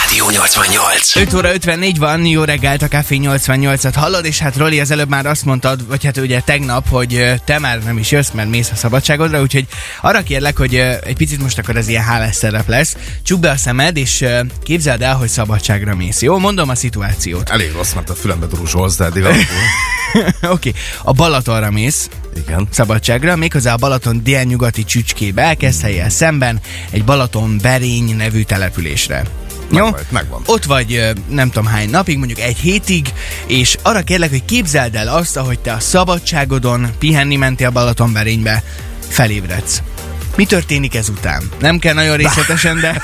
Rádió 88. 5 óra 54 van, jó reggelt, a Café 88-at hallod, és hát Roli, az előbb már azt mondtad, vagy hát ugye tegnap, hogy te már nem is jössz, mert mész a szabadságodra, úgyhogy arra kérlek, hogy egy picit most akkor ez ilyen hálás szerep lesz. Csukd be a szemed, és képzeld el, hogy szabadságra mész. Jó, mondom a szituációt. Elég rossz, mert a fülembe druzsolsz, de eddig. Oké, okay. a Balatonra mész, Igen. szabadságra, méghozzá a Balaton délnyugati csücskébe, elkezd helyel szemben egy Balaton Berény nevű településre. Jó? Megvan, megvan. Ott vagy nem tudom hány napig, mondjuk egy hétig, és arra kérlek, hogy képzeld el azt, ahogy te a szabadságodon pihenni mentél Balatonberénybe, felébredsz. Mi történik ezután? Nem kell nagyon részletesen, de,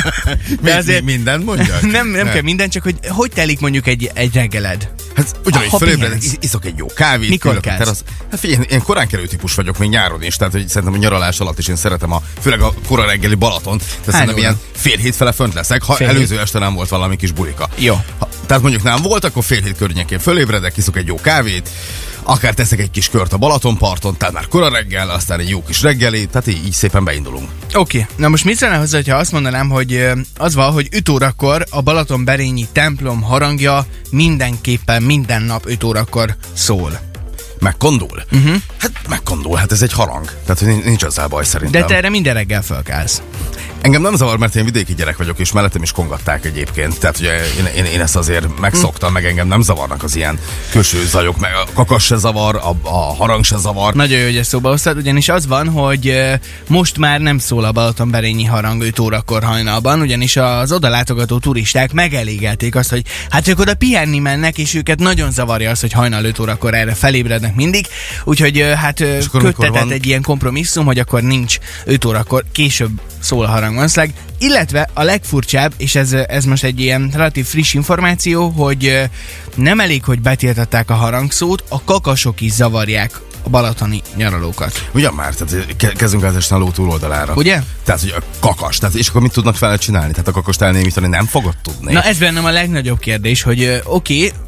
de azért mi, mindent mondjak? nem, nem kell minden, csak hogy hogy telik mondjuk egy, egy reggeled? Hát ugyanúgy Ha fölébredek, pihensz. is- iszok egy jó kávét. Mikor kelsz? terasz- Hát figyelj, én korán kelő típus vagyok, még nyáron is, tehát hogy szerintem a nyaralás alatt is én szeretem a, főleg a kora reggeli Balaton, tehát szerintem óra? ilyen fél hét fele fönt leszek, ha Fél fél hét? előző este nem volt valami kis bulika. Jó. Ha, tehát mondjuk nem volt, akkor fél hét környékén fölébredek, iszok egy jó kávét, akár teszek egy kis kört a Balatonparton, tehát már kora reggel, aztán egy jó kis reggeli, tehát így, így szépen beindulunk. Oké, okay. na most mit szólnál hozzá, ha azt mondanám, hogy az van, hogy 5 órakor a Balatonberényi templom harangja mindenképpen minden nap 5 órakor szól. Megkondul? Uh-huh. Hát megkondul, hát ez egy harang. Tehát nincs ezzel baj szerintem. De te erre minden reggel fölkelsz. Engem nem zavar, mert én vidéki gyerek vagyok, és mellettem is kongatták egyébként. Tehát ugye én, én, én ezt azért megszoktam, meg engem nem zavarnak az ilyen köső zajok, meg a kakas se zavar, a, a harang se zavar. Nagyon jó, hogy ezt szóba hoztad, ugyanis az van, hogy most már nem szól a Balatonberényi harang 5 órakor hajnalban, ugyanis az oda látogató turisták megelégelték azt, hogy hát ők oda pihenni mennek, és őket nagyon zavarja az, hogy hajnal 5 órakor erre felébrednek mindig, úgyhogy hát köttetett egy ilyen kompromisszum, hogy akkor nincs 5 órakor, később szól a harang valószínűleg. illetve a legfurcsább, és ez, ez most egy ilyen relatív friss információ, hogy nem elég, hogy betiltották a harangszót, a kakasok is zavarják a balatoni nyaralókat. Ugyan már, tehát ke- kezdünk átesni a ló túloldalára. Ugye? Tehát, hogy a kakas, tehát, és akkor mit tudnak vele csinálni? Tehát a kakost elnémítani nem fogod tudni. Na ez bennem a legnagyobb kérdés, hogy oké, okay,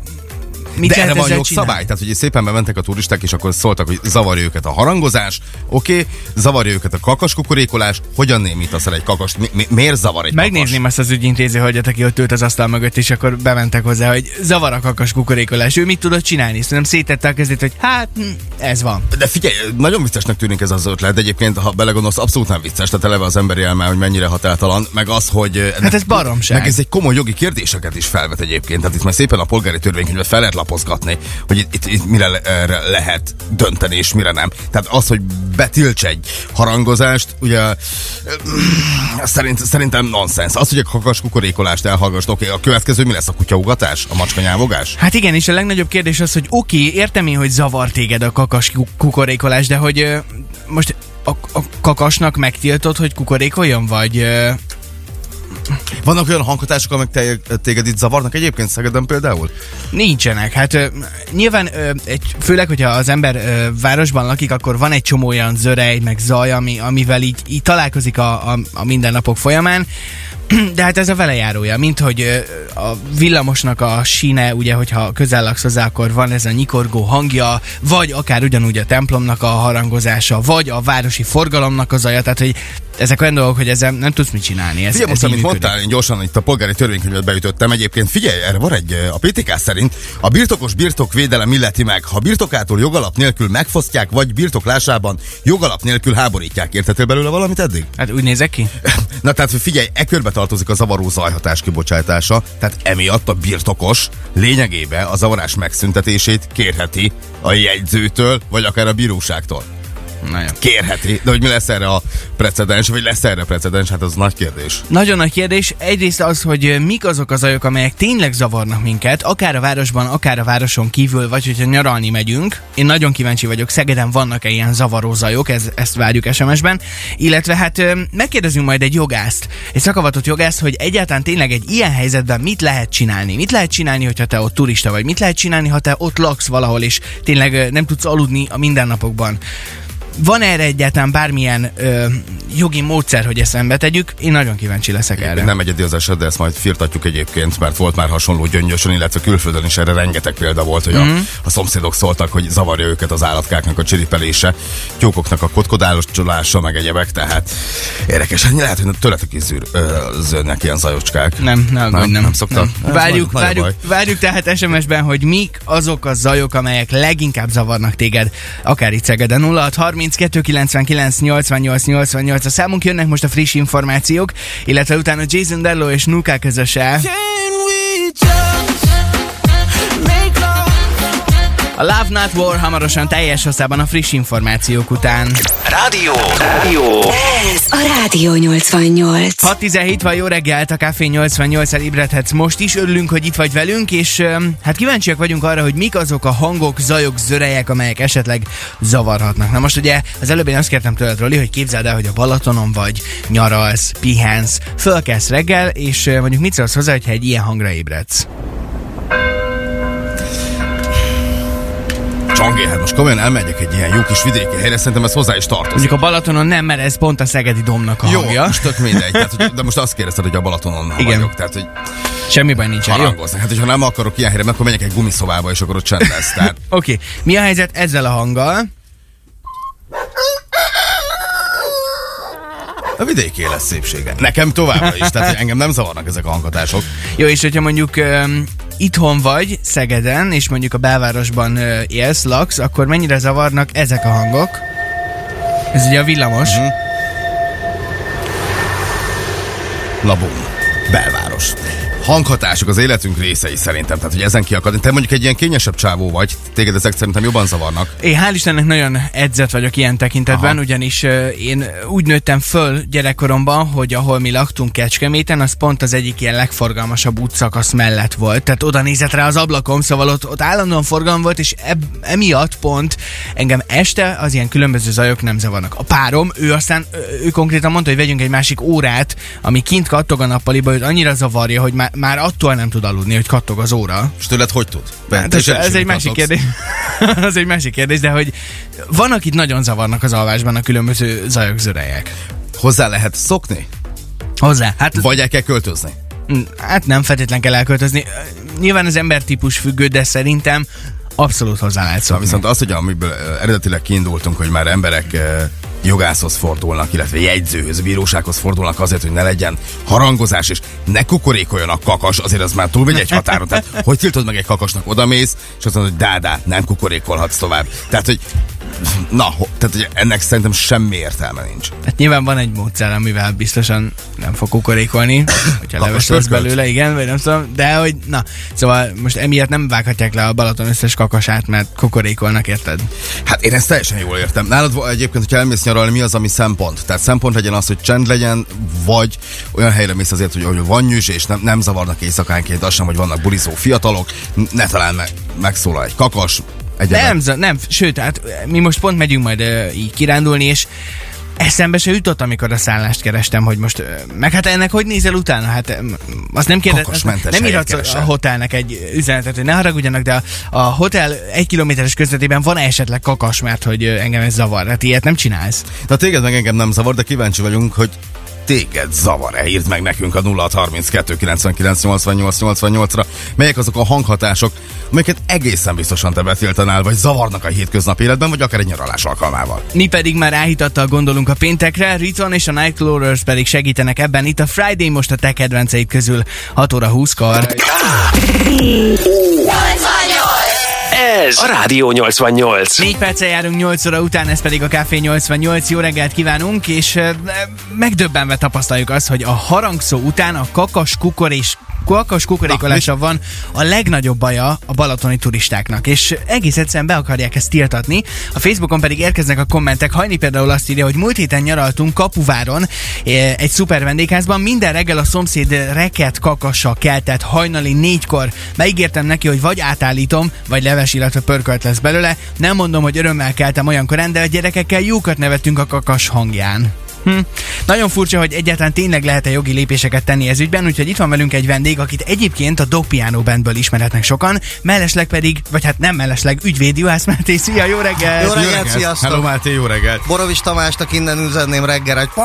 mit de erre van jogszabály, tehát hogy szépen bementek a turisták, és akkor szóltak, hogy zavarja őket a harangozás, oké, okay, zavarja őket a kakas kukorékolás, hogyan némítasz el egy kakast, mi, mi, miért zavar egy Megnézném azt az ügyintéző hölgyet, aki ott ült az asztal mögött, és akkor bementek hozzá, hogy zavar a kakas kukorékolás. Ő mit tudott csinálni? Szerintem szétette a kezét, hogy hát hm, ez van. kakas? De figyelj, nagyon viccesnek tűnik ez az ötlet, de egyébként, ha belegondolsz, abszolút nem vicces, tehát eleve az emberi elme, hogy mennyire határtalan, meg az, hogy... Hát ez baromság. Meg ez egy komoly jogi kérdéseket is felvet egyébként, tehát itt már szépen a polgári törvénykönyvet fel lehet lapozgatni, hogy itt, itt, itt mire le, lehet dönteni, és mire nem. Tehát az, hogy betilts egy harangozást, ugye szerint, szerintem nonsens. Az, hogy a kakas kukorékolást elhallgassd, oké, a következő mi lesz a kutyaugatás? A macska nyávogás? Hát igen, és a legnagyobb kérdés az, hogy oké, okay, értem én, hogy zavar téged a kakas ku- kukorékolás, de hogy most a, a kakasnak megtiltod, hogy kukorékoljon, vagy... Vannak olyan hanghatások, te, téged itt zavarnak egyébként Szegeden például? Nincsenek. Hát ö, nyilván ö, egy, főleg, hogyha az ember ö, városban lakik, akkor van egy csomó olyan zörej, meg zaj, ami, amivel így, így találkozik a, a, a mindennapok folyamán. De hát ez a velejárója, mint hogy a villamosnak a síne, ugye, hogyha közel laksz hozzá, akkor van ez a nyikorgó hangja, vagy akár ugyanúgy a templomnak a harangozása, vagy a városi forgalomnak az zaja, tehát hogy ezek olyan dolgok, hogy ezzel nem tudsz mit csinálni. Ez, Figyelj, most, amit működik. mondtál, én gyorsan itt a polgári törvénykönyvet beütöttem. Egyébként figyelj, erre van egy, a PTK szerint a birtokos birtokvédelem illeti meg, ha birtokától jogalap nélkül megfosztják, vagy birtoklásában jogalap nélkül háborítják. Értettél belőle valamit eddig? Hát úgy nézek ki? Na tehát figyelj, e körbe tartozik a zavaró zajhatás kibocsátása, tehát emiatt a birtokos lényegében a zavarás megszüntetését kérheti a jegyzőtől, vagy akár a bíróságtól. Na jó. Kérheti, de hogy mi lesz erre a precedens, vagy lesz erre precedens, hát az nagy kérdés. Nagyon nagy kérdés. Egyrészt az, hogy mik azok az zajok, amelyek tényleg zavarnak minket, akár a városban, akár a városon kívül, vagy hogyha nyaralni megyünk. Én nagyon kíváncsi vagyok, Szegeden vannak-e ilyen zavaró zajok, ez, ezt várjuk SMS-ben. Illetve hát megkérdezünk majd egy jogászt, egy szakavatott jogászt, hogy egyáltalán tényleg egy ilyen helyzetben mit lehet csinálni. Mit lehet csinálni, hogyha te ott turista vagy? Mit lehet csinálni, ha te ott laksz valahol, és tényleg nem tudsz aludni a mindennapokban? Van erre egyáltalán bármilyen ö, jogi módszer, hogy ezt szembe tegyük? Én nagyon kíváncsi leszek erre. Nem egyedi az eset, de ezt majd firtatjuk egyébként, mert volt már hasonló gyöngyösön, illetve külföldön is erre rengeteg példa volt, hogy mm-hmm. a, a szomszédok szóltak, hogy zavarja őket az állatkáknak a csiripelése, tyúkoknak a kotkodálosolása, meg egyebek, tehát érdekes. Hát lehet, hogy tőletek is zűr, ö, ilyen zajocskák. Nem, nem, nem, nem, nem. Nem. Várjuk, várjuk, várjuk tehát SMS-ben, hogy mik azok a zajok, amelyek leginkább zavarnak téged, akár itt Szegeden 06 32 99 88 88 a számunk jönnek most a friss információk, illetve utána Jason Dello és Nuka közöse. A Love Not War hamarosan teljes hosszában a friss információk után. Rádió! Rádió! Ez a Rádió 88. 6.17 van, jó reggelt, a Café 88 el ébredhetsz most is, örülünk, hogy itt vagy velünk, és hát kíváncsiak vagyunk arra, hogy mik azok a hangok, zajok, zörejek, amelyek esetleg zavarhatnak. Na most ugye az előbb én azt kértem tőled, Roli, hogy képzeld el, hogy a Balatonon vagy, nyaralsz, pihensz, fölkelsz reggel, és mondjuk mit szólsz hozzá, hogyha egy ilyen hangra ébredsz? Csongé, hát most komolyan elmegyek egy ilyen jó kis vidéki helyre, szerintem ez hozzá is tartozik. Mondjuk a Balatonon nem, mert ez pont a Szegedi domnak a Jó, hangja. most tök mindegy. Tehát, hogy, de most azt kérdezted, hogy a Balatonon Igen. vagyok. Tehát, hogy Semmi nincsen, jó? harangoznak. Hát, hogyha nem akarok ilyen helyre, akkor menjek egy gumiszobába, és akkor ott csend lesz. Tehát, Oké, okay. mi a helyzet ezzel a hanggal? a vidéki élet szépsége. Nekem továbbra is, tehát engem nem zavarnak ezek a hanghatások. Jó, és hogyha mondjuk itthon vagy, Szegeden, és mondjuk a belvárosban élsz, laksz, akkor mennyire zavarnak ezek a hangok? Ez ugye a villamos. Uh-huh. Labum. Belváros. Hanghatások az életünk részei szerintem, tehát hogy ezen kiakadni. Te mondjuk egy ilyen kényesebb csávó vagy, téged ezek szerintem jobban zavarnak. Én hál' Istennek nagyon edzett vagyok ilyen tekintetben, Aha. ugyanis uh, én úgy nőttem föl gyerekkoromban, hogy ahol mi laktunk Kecskeméten, az pont az egyik ilyen legforgalmasabb útszakasz mellett volt. Tehát oda nézett rá az ablakom, szóval ott, ott állandóan forgalom volt, és eb, emiatt pont engem este az ilyen különböző zajok nem zavarnak. A párom, ő aztán, ő, konkrétan mondta, hogy vegyünk egy másik órát, ami kint kattog a nappaliba, őt annyira zavarja, hogy már, már attól nem tud aludni, hogy kattog az óra. És tőled hogy tud? Hát ez, ez egy másik kérdés. az egy másik kérdés, de hogy van, akit nagyon zavarnak az alvásban a különböző zajok, zörejek. Hozzá lehet szokni? Hozzá. Hát, Vagy el kell költözni? Mm, hát nem feltétlen kell elköltözni. Nyilván az embertípus függő, de szerintem abszolút hozzá lehet Szóval szokni. viszont az, hogy amiből eredetileg kiindultunk, hogy már emberek jogászhoz fordulnak, illetve jegyzőhöz, bírósághoz fordulnak azért, hogy ne legyen harangozás, és ne kukorékoljon a kakas, azért az már túlmegy egy határon. Tehát, hogy tiltod meg egy kakasnak, odamész, és azt mondod, hogy dádá, nem kukorékolhatsz tovább. Tehát, hogy na, tehát, hogy ennek szerintem semmi értelme nincs. Hát nyilván van egy módszer, amivel biztosan nem fog kukorékolni, hogyha leves lesz belőle, igen, vagy nem tudom, de hogy, na, szóval most emiatt nem vághatják le a Balaton összes kakasát, mert kukorékolnak, érted? Hát én ezt teljesen jól értem. Nálad egyébként, hogyha elmész nyaralni, mi az, ami szempont? Tehát szempont legyen az, hogy csend legyen, vagy olyan helyre mész azért, hogy, hogy van nyűs, és nem, nem zavarnak éjszakánként, az sem, hogy vannak bulizó fiatalok, ne talán me- megszólal egy kakas, egyébként. Nem, nem, sőt, hát mi most pont megyünk majd uh, így kirándulni, és eszembe se jutott, amikor a szállást kerestem, hogy most, meg hát ennek hogy nézel utána? Hát azt nem kérdez, nem írhatsz a keresel. hotelnek egy üzenetet, hogy ne haragudjanak, de a, a hotel egy kilométeres közvetében van esetleg kakas, mert hogy engem ez zavar. Hát ilyet nem csinálsz. Na téged meg engem nem zavar, de kíváncsi vagyunk, hogy téged zavar-e? Írd meg nekünk a 0632 99 88 88-ra. Melyek azok a hanghatások, amelyeket egészen biztosan te betiltanál, vagy zavarnak a hétköznapi életben, vagy akár egy nyaralás alkalmával. Mi pedig már áhítattal gondolunk a péntekre, Riton és a Nightcrawlers pedig segítenek ebben. Itt a Friday most a te kedvenceid közül 6 óra 20-kor. Ez a Rádió 88. 4 perccel járunk 8 óra után, ez pedig a Café 88. Jó reggelt kívánunk, és megdöbbenve tapasztaljuk azt, hogy a harangszó után a kakas kukorés kakas kukorékolása van a legnagyobb baja a balatoni turistáknak, és egész egyszerűen be akarják ezt tiltatni. A Facebookon pedig érkeznek a kommentek. Hajni például azt írja, hogy múlt héten nyaraltunk Kapuváron eh, egy szuper vendégházban, minden reggel a szomszéd reket kakassal keltett hajnali négykor. Megígértem neki, hogy vagy átállítom, vagy leves, illetve pörkölt lesz belőle. Nem mondom, hogy örömmel keltem olyan korán, de a gyerekekkel jókat nevettünk a kakas hangján. Hm. Nagyon furcsa, hogy egyáltalán tényleg lehet-e jogi lépéseket tenni ez ügyben, úgyhogy itt van velünk egy vendég, akit egyébként a Dog Piano Bandből ismerhetnek sokan, mellesleg pedig, vagy hát nem mellesleg, ügyvéd Juhász Máté. Szia, jó reggel! Jó reggelt, sziasztok! Hello Máté, jó reggelt! Borovics Tamásnak innen üzenném reggel, hogy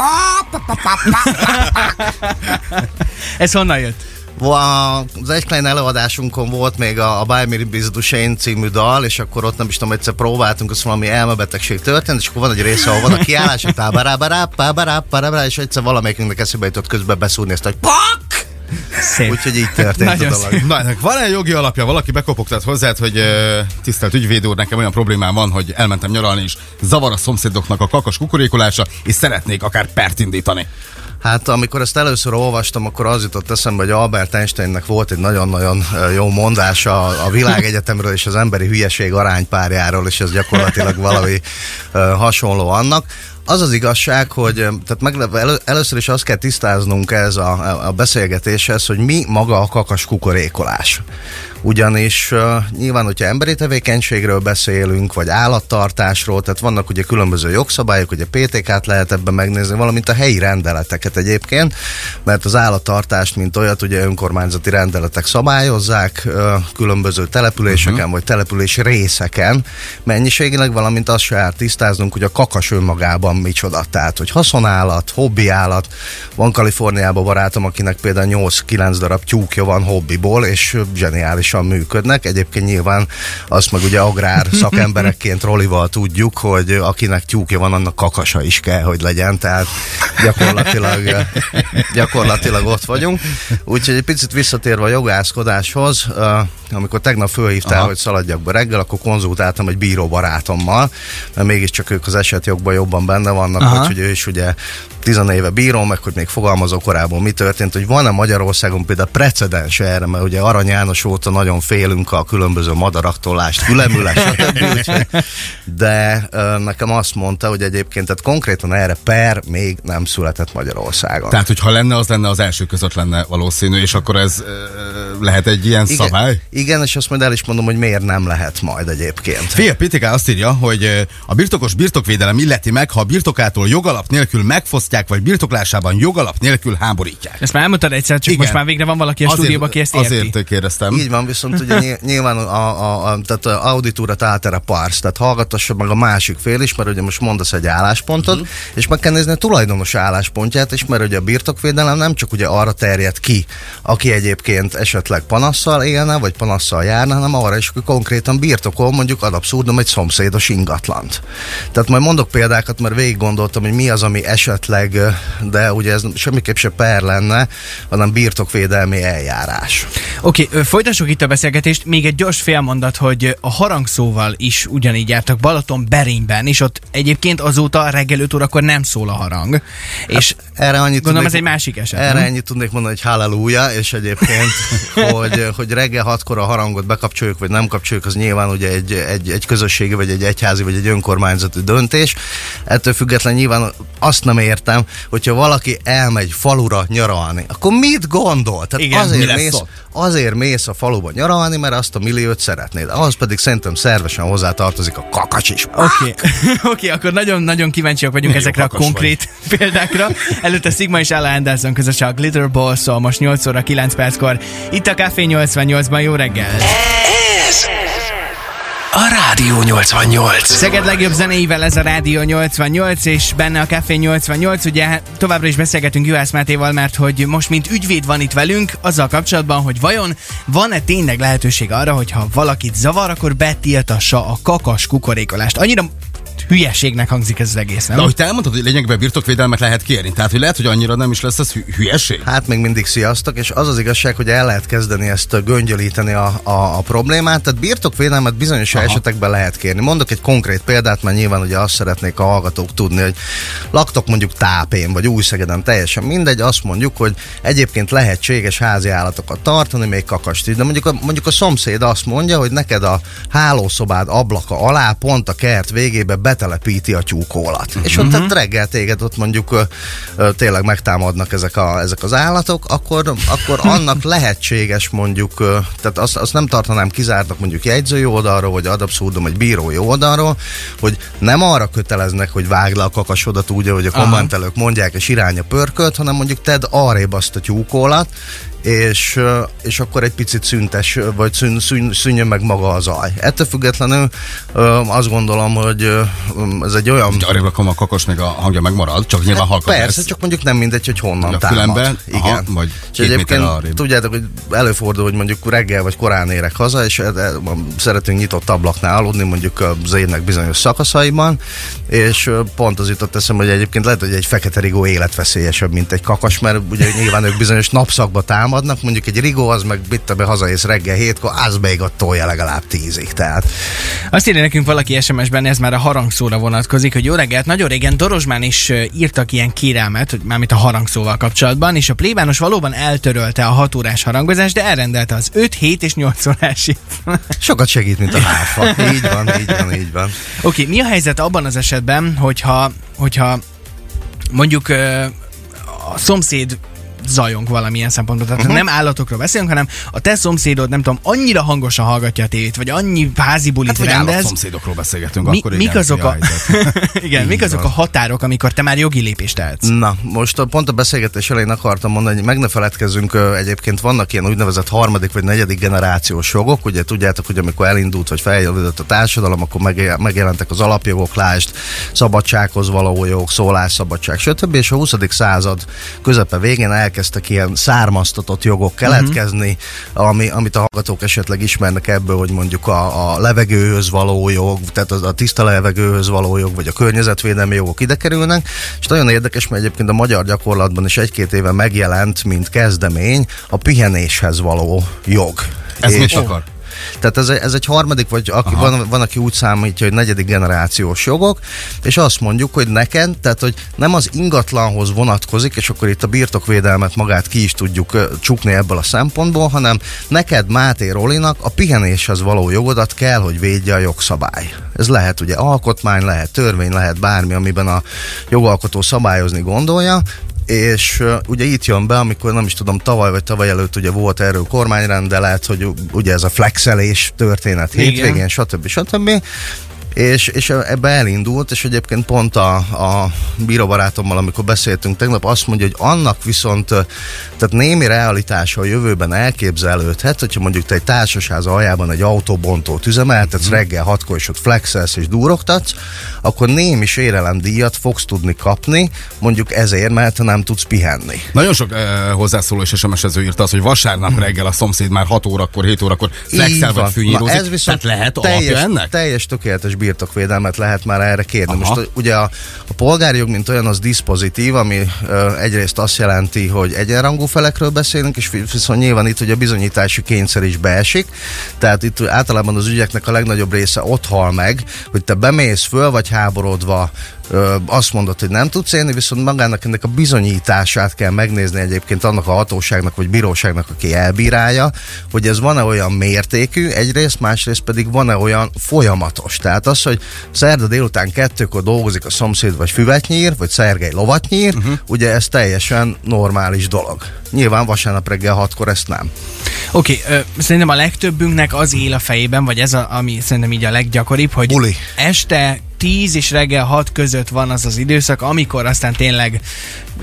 Ez honnan jött? Az egy klein előadásunkon volt még a, a Buy Me Biz Duchesne című dal, és akkor ott nem is tudom, egyszer próbáltunk, az valami elmebetegség történt, és akkor van egy része, ahol van a kiállás, hogy pábarábará, pábará, pábará, és egyszer valamelyikünknek eszébe jutott közben beszúrni ezt, hogy pak! Szép. Úgyhogy így történt Nagyon a dolog. Na, ennek van-e jogi alapja? Valaki bekopogtat hozzád, hogy tisztelt ügyvéd úr, nekem olyan problémám van, hogy elmentem nyaralni, és zavar a szomszédoknak a kakas kukorékolása, és szeretnék akár pert indítani. Hát amikor ezt először olvastam, akkor az jutott eszembe, hogy Albert Einsteinnek volt egy nagyon-nagyon jó mondása a világegyetemről és az emberi hülyeség aránypárjáról, és ez gyakorlatilag valami hasonló annak. Az az igazság, hogy tehát meg, elő, először is azt kell tisztáznunk ez a, a beszélgetéshez, hogy mi maga a kakas kukorékolás. Ugyanis uh, nyilván, hogyha emberi tevékenységről beszélünk, vagy állattartásról, tehát vannak ugye különböző jogszabályok, ugye PTK-t lehet ebben megnézni, valamint a helyi rendeleteket egyébként, mert az állattartást, mint olyat, ugye önkormányzati rendeletek szabályozzák uh, különböző településeken, uh-huh. vagy település részeken mennyiségileg, valamint azt se tisztáznunk, hogy a kakas önmagában micsoda. Tehát, hogy haszonállat, hobbiállat. Van Kaliforniában barátom, akinek például 8-9 darab tyúkja van hobbiból, és zseniálisan működnek. Egyébként nyilván azt meg ugye agrár szakemberekként Rolival tudjuk, hogy akinek tyúkja van, annak kakasa is kell, hogy legyen. Tehát gyakorlatilag, gyakorlatilag ott vagyunk. Úgyhogy egy picit visszatérve a jogászkodáshoz, uh, amikor tegnap fölhívtál, Aha. hogy szaladjak be reggel, akkor konzultáltam egy bíró barátommal, mert mégiscsak ők az esetjogban jobban benne vannak, Aha. hogy ő is ugye tizenéve bíró, meg hogy még fogalmazó korábban mi történt, hogy van-e Magyarországon például precedens erre, mert ugye Arany János óta nagyon félünk a különböző madaraktól, lást, úgyhogy- De nekem azt mondta, hogy egyébként tehát konkrétan erre per még nem született Magyarországon. Tehát, hogyha lenne, az lenne az első között lenne valószínű, és akkor ez lehet egy ilyen igen, szabály? igen, és azt majd el is mondom, hogy miért nem lehet majd egyébként. Fia, PTK azt írja, hogy a birtokos birtokvédelem illeti meg, ha a birtokától jogalap nélkül megfosztják, vagy birtoklásában jogalap nélkül háborítják. Ezt már elmondtad egyszer, csak Igen. most már végre van valaki a stúdióban, aki ezt érti. Azért kérdeztem. Így van, viszont ugye ny- nyilván a, a, a, tehát a auditúra tátere pars, tehát hallgatassa meg a másik fél is, mert ugye most mondasz egy álláspontot, uh-huh. és meg kell nézni a tulajdonos álláspontját is, mert ugye a birtokvédelem nem csak ugye arra terjed ki, aki egyébként esetleg panasszal élne, vagy panasszal járna, hanem arra is, hogy konkrétan birtokol mondjuk ad abszurdum egy szomszédos ingatlant. Tehát majd mondok példákat, mert végig gondoltam, hogy mi az, ami esetleg, de ugye ez semmiképp se per lenne, hanem birtokvédelmi eljárás. Oké, okay, folytassuk itt a beszélgetést. Még egy gyors félmondat, hogy a harangszóval is ugyanígy jártak Balaton Berényben, és ott egyébként azóta reggel 5 órakor nem szól a harang. És Erre annyit gondolom tudnék- ez egy másik eset. Erre nem? ennyit tudnék mondani, hogy halleluja, és egyébként, hogy, hogy reggel hatkor a harangot bekapcsoljuk, vagy nem kapcsoljuk, az nyilván ugye egy, egy, egy közösségi, vagy egy egyházi, vagy egy önkormányzati döntés. Ettől független nyilván azt nem értem, hogyha valaki elmegy falura nyaralni, akkor mit gondol? Tehát Igen, mi azért, lesz mész, ott? azért mész a faluba nyaralni, mert azt a milliót szeretnéd. Ahhoz pedig szerintem szervesen hozzá tartozik a kakacs is. Oké, okay. okay, akkor nagyon-nagyon kíváncsiak vagyunk Milyen ezekre a kakas konkrét példákra. Előtte Sigma és Ella Anderson közösen a Glitter Ball, szóval most 8 óra 9 perckor. Itt a Café 88-ban jó reggel! Ez a Rádió 88. Szeged legjobb zenéivel ez a Rádió 88, és benne a Café 88, ugye továbbra is beszélgetünk Juhász Mátéval, mert hogy most mint ügyvéd van itt velünk, azzal kapcsolatban, hogy vajon van-e tényleg lehetőség arra, hogy ha valakit zavar, akkor betiltassa a kakas kukorékolást. Annyira hülyeségnek hangzik ez az egész, nem? De ahogy te elmondtad, hogy lényegben birtokvédelmet lehet kérni. Tehát, hogy lehet, hogy annyira nem is lesz ez hü- hülyeség. Hát még mindig sziasztok, és az az igazság, hogy el lehet kezdeni ezt göngyölíteni a, a, a problémát, tehát birtokvédelmet bizonyos Aha. esetekben lehet kérni. Mondok egy konkrét példát, mert nyilván ugye azt szeretnék a hallgatók tudni, hogy laktok mondjuk tápén, vagy újszegeden, teljesen mindegy, azt mondjuk, hogy egyébként lehetséges házi állatokat tartani, még kakast is, de mondjuk a, mondjuk a szomszéd azt mondja, hogy neked a hálószobád ablaka alá, pont a kert végébe be letelepíti a tyúkólat. Uh-huh. És ott tehát reggel téged ott mondjuk ö, tényleg megtámadnak ezek, a, ezek az állatok, akkor, akkor annak lehetséges mondjuk, ö, tehát azt, azt nem tartanám kizártnak mondjuk jegyzői oldalról, vagy ad abszurdum, vagy bírói oldalról, hogy nem arra köteleznek, hogy vágd le a kakasodat úgy, ahogy a kommentelők mondják, és irány a pörkölt, hanem mondjuk tedd arrébb azt a tyúkólat, és, és akkor egy picit szüntes, vagy szűn, szűn, szűnjön meg maga a zaj. Ettől függetlenül azt gondolom, hogy ez egy olyan... Hogy arrébb rakom a kakos, még a hangja megmarad, csak nyilván halkan Persze, lesz. csak mondjuk nem mindegy, hogy honnan A támad. fülembe, aha, Igen. vagy és egyébként tudjátok, hogy előfordul, hogy mondjuk reggel vagy korán érek haza, és szeretünk nyitott ablaknál aludni, mondjuk az évnek bizonyos szakaszaiban, és pont az jutott eszembe, hogy egyébként lehet, hogy egy fekete rigó életveszélyesebb, mint egy kakas, mert ugye nyilván ők bizonyos napszakba támadnak, mondjuk egy rigó az meg bitte be hazaész reggel hétkor, az még ott tolja legalább tízig, tehát Azt írja nekünk valaki SMS-ben, ez már a harangszóra vonatkozik, hogy jó reggelt, nagyon régen Dorozsmán is írtak ilyen kérelmet, hogy mármint a harangszóval kapcsolatban, és a plébános valóban eltörölte a 6 órás harangozást, de elrendelte az 5, 7 és 8 órásig. sokat segít, mint a hárfa. Így van, így van, így van. Oké, okay, mi a helyzet abban az esetben, hogyha, hogyha mondjuk a szomszéd zajong valamilyen szempontból. Tehát uh-huh. nem állatokról beszélünk, hanem a te szomszédod, nem tudom, annyira hangosan hallgatja a tévét, vagy annyi házi bulit Hát, rendez. szomszédokról beszélgetünk, Mi, akkor mik igen, azok mi a, igen, mik azok a határok, amikor te már jogi lépést tehetsz? Na, most pont a beszélgetés elején akartam mondani, hogy meg ne feledkezzünk, egyébként vannak ilyen úgynevezett harmadik vagy negyedik generációs jogok, ugye tudjátok, hogy amikor elindult vagy feljövődött a társadalom, akkor megje- megjelentek az alapjogok, lásd, szabadsághoz való jog, szólásszabadság, stb. És a 20. század közepe végén elkezdtek ilyen származtatott jogok keletkezni, uh-huh. ami, amit a hallgatók esetleg ismernek ebből, hogy mondjuk a, a levegőhöz való jog, tehát a, a tiszta levegőhöz való jog, vagy a környezetvédelmi jogok ide kerülnek, és nagyon érdekes, mert egyébként a magyar gyakorlatban is egy-két éve megjelent, mint kezdemény, a pihenéshez való jog. Ez És- mit akar? Tehát ez, ez egy harmadik, vagy aki, van, van, aki úgy számítja, hogy negyedik generációs jogok, és azt mondjuk, hogy neked, tehát hogy nem az ingatlanhoz vonatkozik, és akkor itt a birtokvédelmet magát ki is tudjuk csukni ebből a szempontból, hanem neked Máté Rolinak a pihenéshez való jogodat kell, hogy védje a jogszabály. Ez lehet ugye alkotmány, lehet törvény, lehet bármi, amiben a jogalkotó szabályozni gondolja, és uh, ugye itt jön be, amikor nem is tudom, tavaly vagy tavaly előtt ugye volt erről kormányrendelet, hogy ugye ez a flexelés történet Igen. hétvégén, stb. stb. És, és ebbe elindult, és egyébként pont a, a bíróbarátommal, amikor beszéltünk tegnap, azt mondja, hogy annak viszont tehát némi realitása a jövőben elképzelődhet, hogyha mondjuk te egy társasház aljában egy autóbontót üzemeltetsz, reggel hatkor és ott flexelsz és durogtatsz, akkor némi sérelemdíjat fogsz tudni kapni, mondjuk ezért, mert nem tudsz pihenni. Nagyon sok uh, hozzászóló és SMS-ező írta azt, hogy vasárnap reggel a szomszéd már 6 órakor, 7 órakor flexel vagy fűnyírozik. Ez viszont Tehát lehet teljes, ennek? teljes tökéletes birtokvédelmet lehet már erre kérni. Aha. Most ugye a, a polgári jog, mint olyan, az diszpozitív, ami ö, egyrészt azt jelenti, hogy egyenrangú felekről beszélünk, és vi- viszont nyilván itt ugye a bizonyítási kényszer is beesik. Tehát itt általában az ügyeknek a legnagyobb része ott hal meg, hogy te bemész föl, vagy háborodva ö, azt mondod, hogy nem tudsz élni, viszont magának ennek a bizonyítását kell megnézni egyébként annak a hatóságnak vagy bíróságnak, aki elbírálja, hogy ez van-e olyan mértékű, egyrészt, másrészt pedig van-e olyan folyamatos. Tehát az, hogy szerda délután kettőkor dolgozik a szomszéd vagy füvet nyír, vagy Szergej lovat nyír, uh-huh. ugye ez teljesen normális dolog. Nyilván vasárnap reggel hatkor ezt nem. Oké, okay, szerintem a legtöbbünknek az él a fejében, vagy ez a, ami szerintem így a leggyakoribb, hogy Buli. este 10 és reggel 6 között van az az időszak, amikor aztán tényleg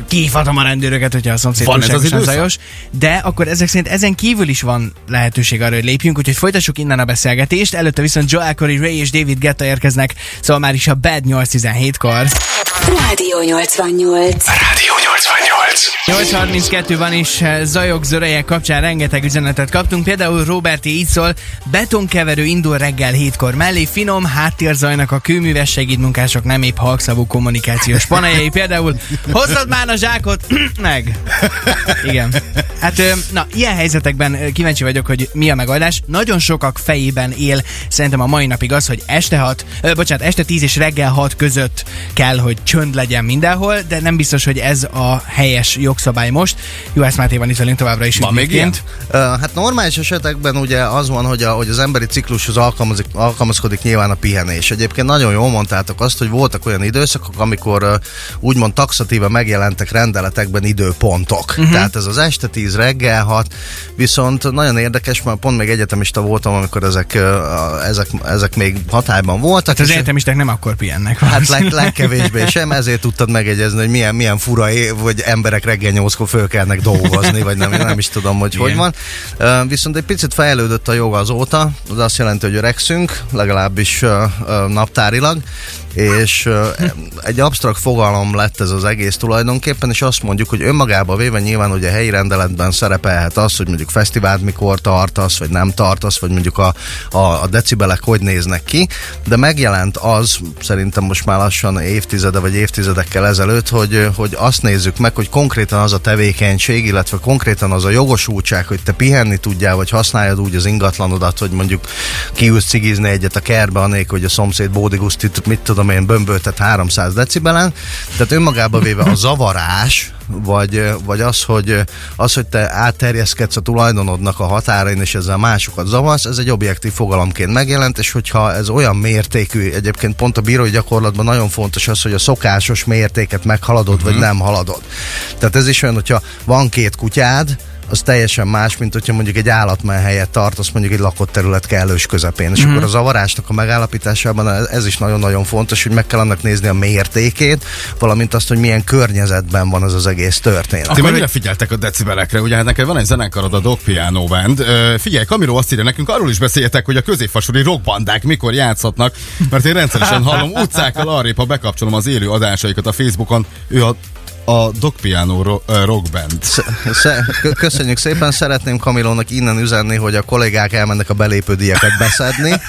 kihívhatom a rendőröket, hogyha a szomszéd Van ez az időszak? zajos. De akkor ezek szerint ezen kívül is van lehetőség arra, hogy lépjünk, úgyhogy folytassuk innen a beszélgetést. Előtte viszont Joel Corey, Ray és David Guetta érkeznek, szóval már is a Bad 817-kor. Rádió 88. Rádió 88. 8.32 van is eh, zajok zöreje kapcsán rengeteg üzenetet kaptunk, például Roberti így szól, betonkeverő indul reggel hétkor mellé, finom háttérzajnak a kőműves segédmunkások nem épp halkszavú kommunikációs panelyei, például hozzad már a zsákot, meg. Igen. Hát na, ilyen helyzetekben kíváncsi vagyok, hogy mi a megoldás. Nagyon sokak fejében él szerintem a mai napig az, hogy este 6, ö, bocsánat, este 10 és reggel 6 között kell, hogy csönd legyen mindenhol, de nem biztos, hogy ez a helyes teljes jogszabály most. Juhász Máté van itt velünk továbbra is Van még ügyvédként. Ö, Hát normális esetekben ugye az van, hogy, a, hogy az emberi ciklushoz alkalmazik, alkalmazkodik nyilván a pihenés. Egyébként nagyon jól mondtátok azt, hogy voltak olyan időszakok, amikor ö, úgymond taxatíve megjelentek rendeletekben időpontok. Uh-huh. Tehát ez az este 10 reggel 6, viszont nagyon érdekes, mert pont még egyetemista voltam, amikor ezek, a- ezek, ezek még hatályban voltak. Tehát az egyetemisták nem akkor pihennek. Hát leg, legkevésbé sem, ezért tudtad megegyezni, hogy milyen, milyen fura év, hogy emberek reggel nyolckor fölkelnek dolgozni, vagy nem, nem is tudom, hogy Igen. hogy van. Viszont egy picit fejlődött a jog azóta, az azt jelenti, hogy öregszünk, legalábbis ö, ö, naptárilag, és egy absztrakt fogalom lett ez az egész tulajdonképpen, és azt mondjuk, hogy önmagába véve nyilván ugye helyi rendeletben szerepelhet az, hogy mondjuk fesztivált mikor tartasz, vagy nem tartasz, vagy mondjuk a, a, a decibelek hogy néznek ki, de megjelent az, szerintem most már lassan évtizede vagy évtizedekkel ezelőtt, hogy, hogy azt nézzük meg, hogy konkrétan az a tevékenység, illetve konkrétan az a jogosultság, hogy te pihenni tudjál, vagy használjad úgy az ingatlanodat, hogy mondjuk kiülsz cigizni egyet a kertbe, anélkül, hogy a szomszéd bódigusztit, mit tudom én, bömböltet 300 decibelen. Tehát önmagába véve a zavarás, vagy, vagy az, hogy, az, hogy te átterjeszkedsz a tulajdonodnak a határain, és ezzel másokat zavarsz, ez egy objektív fogalomként megjelent, és hogyha ez olyan mértékű, egyébként pont a bírói gyakorlatban nagyon fontos az, hogy a szokásos mértéket meghaladod, uh-huh. vagy nem haladod. Tehát ez is olyan, hogyha van két kutyád, az teljesen más, mint hogyha mondjuk egy állatmenhelyet tartasz mondjuk egy lakott terület kellős közepén. És mm. akkor a zavarásnak a megállapításában ez- is nagyon-nagyon fontos, hogy meg kell annak nézni a mértékét, valamint azt, hogy milyen környezetben van az az egész történet. Ti mennyire figyeltek a decibelekre? Ugye hát neked van egy zenekarod, a Dog Piano Band. Figyelj, Kamiro azt írja nekünk, arról is beszéljetek, hogy a középfasori rockbandák mikor játszhatnak, mert én rendszeresen hallom utcákkal arrébb, ha bekapcsolom az élő adásaikat a Facebookon. Ő a a Dog Piano Rock Band. Köszönjük szépen, szeretném Kamilónak innen üzenni, hogy a kollégák elmennek a belépődíjakat beszedni,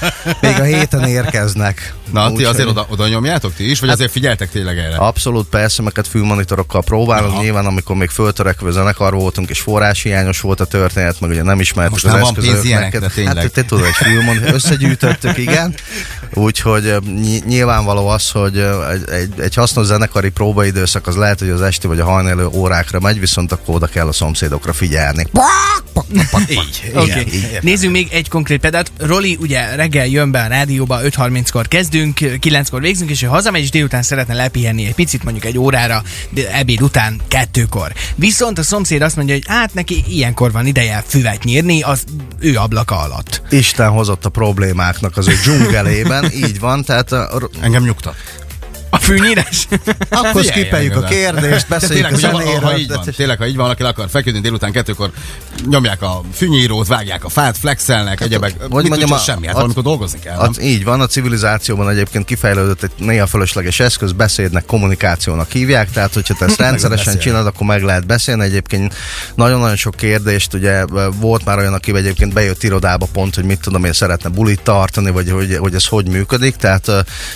még a héten érkeznek. Na, ti Úgyhogy- azért oda, oda nyomjátok ti is, vagy azért figyeltek tényleg erre? Abszolút persze, meket fülmonitorokkal próbálom. Aha. Nyilván, amikor még föltörekvő zenekar voltunk, és forráshiányos volt a történet, meg ugye nem ismertük Most az van pénz ilyenekre, tényleg. Hát te tudod, egy fülmonitor, összegyűjtöttük, igen. Úgyhogy ny- nyilvánvaló az, hogy egy, egy, egy hasznos zenekari próbaidőszak az lehet, hogy az esti vagy a hajnalő órákra megy, viszont akkor oda kell a szomszédokra figyelni. Így. Okay. nézzünk még egy konkrét példát. Roli ugye reggel jön be a rádióba, 5.30-kor kezdünk, 9-kor végzünk, és ő hazamegy, és délután szeretne lepihenni egy picit, mondjuk egy órára, de ebéd után kettőkor. Viszont a szomszéd azt mondja, hogy hát neki ilyenkor van ideje füvet nyírni, az ő ablaka alatt. Isten hozott a problémáknak az ő dzsungelében, így van, tehát a, Engem nyugtat. A fűnyírás? akkor Figyelj, skipeljük a kérdést, beszéljük a zenéről. ha, ha így van, tényleg, ha így van, aki le akar feküdni délután kettőkor, nyomják a fűnyírót, vágják a fát, flexelnek, egyebek. hogy mondjam, a- semmi, hát a- valamikor dolgozni kell? Az, így van, a civilizációban egyébként kifejlődött egy néha fölösleges eszköz, beszédnek, kommunikációnak hívják, tehát hogyha te ezt rendszeresen csinálod, akkor meg lehet beszélni. Egyébként nagyon-nagyon sok kérdést, ugye volt már olyan, aki egyébként bejött irodába pont, hogy mit tudom én, szeretne bulit tartani, vagy hogy, hogy ez hogy működik, tehát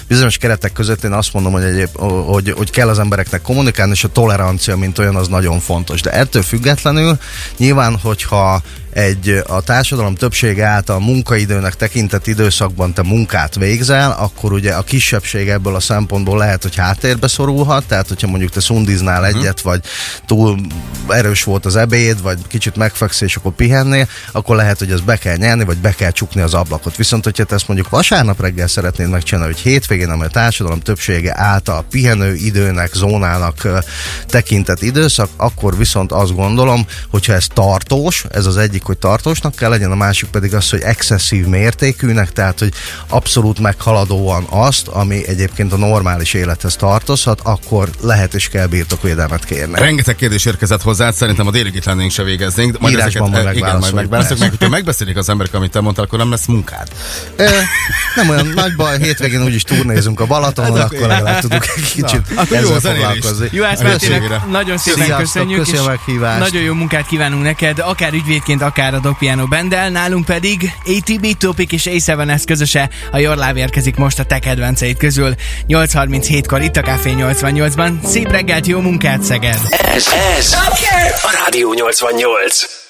bizonyos keretek között én azt mondom, hogy, egyéb, hogy, hogy kell az embereknek kommunikálni, és a tolerancia, mint olyan, az nagyon fontos. De ettől függetlenül nyilván, hogyha egy a társadalom többsége által munkaidőnek tekintett időszakban te munkát végzel, akkor ugye a kisebbség ebből a szempontból lehet, hogy háttérbe szorulhat, tehát hogyha mondjuk te szundiznál Mhm. egyet, vagy túl erős volt az ebéd, vagy kicsit megfeksz, és akkor pihennél, akkor lehet, hogy ezt be kell nyerni, vagy be kell csukni az ablakot. Viszont, hogyha te ezt mondjuk vasárnap reggel szeretnéd megcsinálni, hogy hétvégén, amely a társadalom többsége által pihenő időnek, zónának tekintett időszak, akkor viszont azt gondolom, hogyha ez tartós, ez az egyik, hogy tartósnak kell legyen, a másik pedig az, hogy excesszív mértékűnek, tehát hogy abszolút meghaladóan azt, ami egyébként a normális élethez tartozhat, akkor lehet és kell birtokvédelmet kérni. Rengeteg kérdés érkezett hozzá, szerintem a délig itt lennénk se végeznénk. Majd Írásban ezeket, majd igen, majd megválaszoljuk. megbeszéljük, meg, hogyha megbeszélik az emberek, amit te mondtál, akkor nem lesz munkád. Ö, nem olyan nagy baj, hétvégén úgyis turnézunk a Balatonon, Hát akkor legalább tudunk egy kicsit akkor jó foglalkozni. Hétvégére. nagyon szépen Sziasztok, köszönjük, a és nagyon jó munkát kívánunk neked, akár ügyvédként, akár a Dog Piano Bendel, nálunk pedig ATB Topic és A7S közöse, a Jorláv érkezik most a te kedvenceid közül. 8.37-kor itt a Café 88-ban. Szép reggelt, jó munkát, Szeged! Ez, ez a Rádió 88.